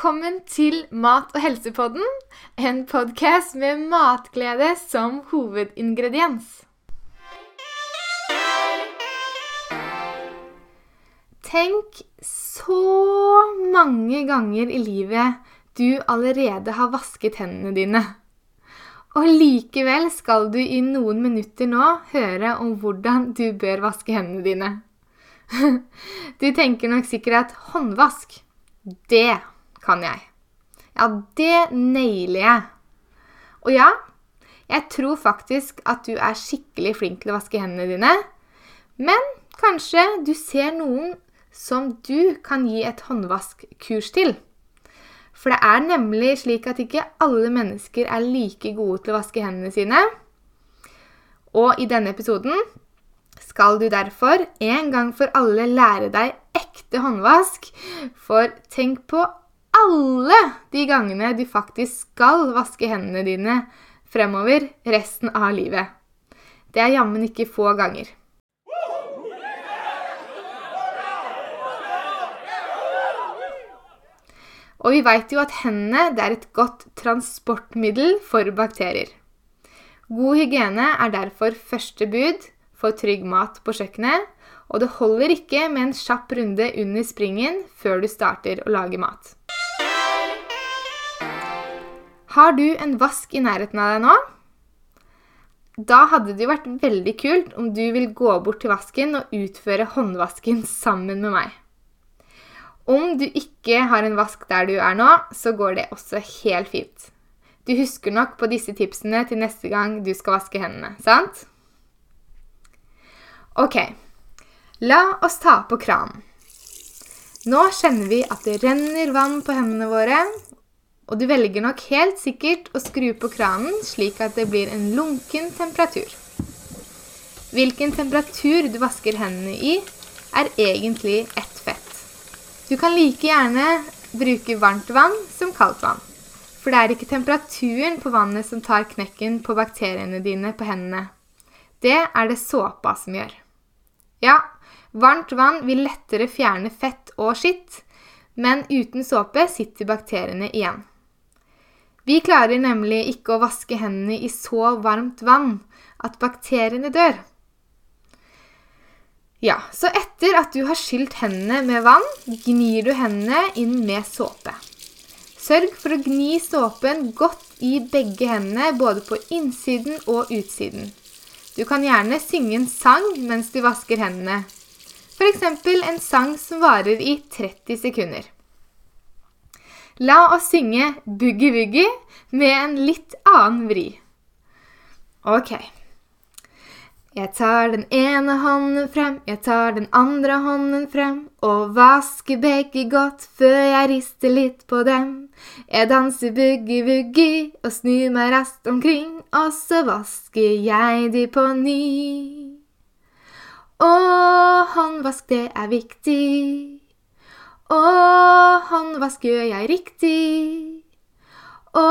Velkommen til Mat- og helsepodden, en podkast med matglede som hovedingrediens. Tenk så mange ganger i livet du allerede har vasket hendene dine. Og likevel skal du i noen minutter nå høre om hvordan du bør vaske hendene dine. Du tenker nok sikkert at håndvask, det kan jeg. Ja, det nailer jeg. Og ja, jeg tror faktisk at du er skikkelig flink til å vaske hendene dine. Men kanskje du ser noen som du kan gi et håndvaskkurs til. For det er nemlig slik at ikke alle mennesker er like gode til å vaske hendene sine. Og i denne episoden skal du derfor en gang for alle lære deg ekte håndvask. For tenk på alle de gangene du faktisk skal vaske hendene dine fremover resten av livet. Det er jammen ikke få ganger. Og vi veit jo at hendene er et godt transportmiddel for bakterier. God hygiene er derfor første bud for trygg mat på kjøkkenet, og det holder ikke med en kjapp runde under springen før du starter å lage mat. Har du en vask i nærheten av deg nå? Da hadde det jo vært veldig kult om du vil gå bort til vasken og utføre håndvasken sammen med meg. Om du ikke har en vask der du er nå, så går det også helt fint. Du husker nok på disse tipsene til neste gang du skal vaske hendene, sant? Ok, la oss ta på kranen. Nå kjenner vi at det renner vann på hendene våre, og du velger nok helt sikkert å skru på kranen slik at det blir en lunken temperatur. Hvilken temperatur du vasker hendene i, er egentlig ett fett. Du kan like gjerne bruke varmt vann som kaldt vann. For det er ikke temperaturen på vannet som tar knekken på bakteriene dine på hendene. Det er det såpa som gjør. Ja, varmt vann vil lettere fjerne fett og skitt, men uten såpe sitter bakteriene igjen. Vi klarer nemlig ikke å vaske hendene i så varmt vann at bakteriene dør. Ja, Så etter at du har skylt hendene med vann, gnir du hendene inn med såpe. Sørg for å gni såpen godt i begge hendene, både på innsiden og utsiden. Du kan gjerne synge en sang mens du vasker hendene. F.eks. en sang som varer i 30 sekunder. La oss synge Boogie Woogie med en litt annen vri. Ok. Jeg tar den ene hånden frem, jeg tar den andre hånden frem, og vasker begge godt før jeg rister litt på dem. Jeg danser boogie-woogie og snur meg raskt omkring, og så vasker jeg de på ny. Og håndvask, det er viktig. Å, håndvask gjør jeg riktig. Å,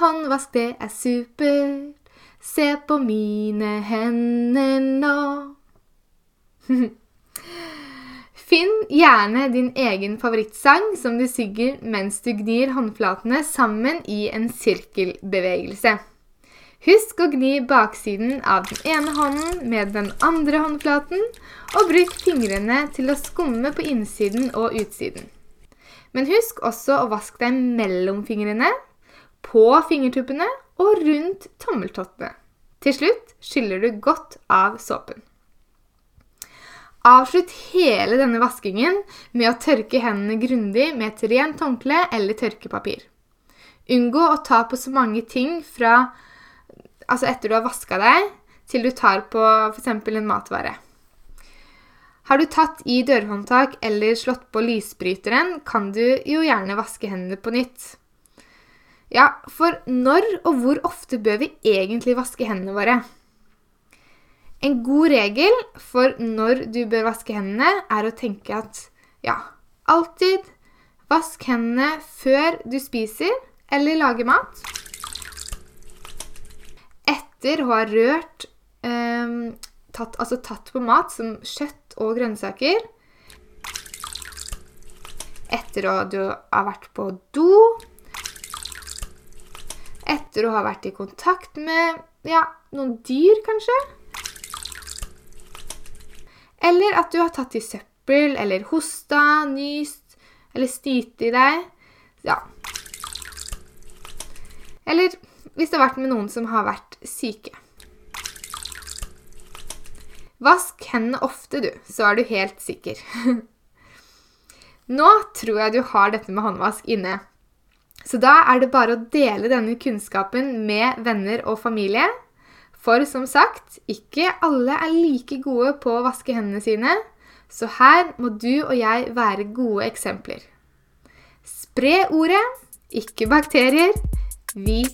håndvask, det er supert. Se på mine hender nå. Finn gjerne din egen favorittsang som du synger mens du gnir håndflatene sammen i en sirkelbevegelse. Husk å gni baksiden av den ene hånden med den andre håndflaten, og bruk fingrene til å skumme på innsiden og utsiden. Men husk også å vaske deg mellom fingrene, på fingertuppene og rundt tommeltottene. Til slutt skyller du godt av såpen. Avslutt hele denne vaskingen med å tørke hendene grundig med et rent håndkle eller tørkepapir. Unngå å ta på så mange ting fra altså etter du har vaska deg, til du tar på f.eks. en matvare. Har du tatt i dørhåndtak eller slått på lysbryteren, kan du jo gjerne vaske hendene på nytt. Ja, for når og hvor ofte bør vi egentlig vaske hendene våre? En god regel for når du bør vaske hendene, er å tenke at ja, alltid vask hendene før du spiser eller lager mat. Etter å ha rørt eh, tatt, Altså tatt på mat som kjøtt og grønnsaker. etter å du har vært på do, etter å ha vært i kontakt med ja, noen dyr, kanskje. Eller at du har tatt i søppel, eller hosta, nyst, eller styrt i deg. Ja. Eller hvis det har vært med noen som har vært syke. Vask hendene ofte, du, så er du helt sikker. Nå tror jeg du har dette med håndvask inne. Så da er det bare å dele denne kunnskapen med venner og familie. For som sagt, ikke alle er like gode på å vaske hendene sine, så her må du og jeg være gode eksempler. Spre ordet, ikke bakterier. Vi.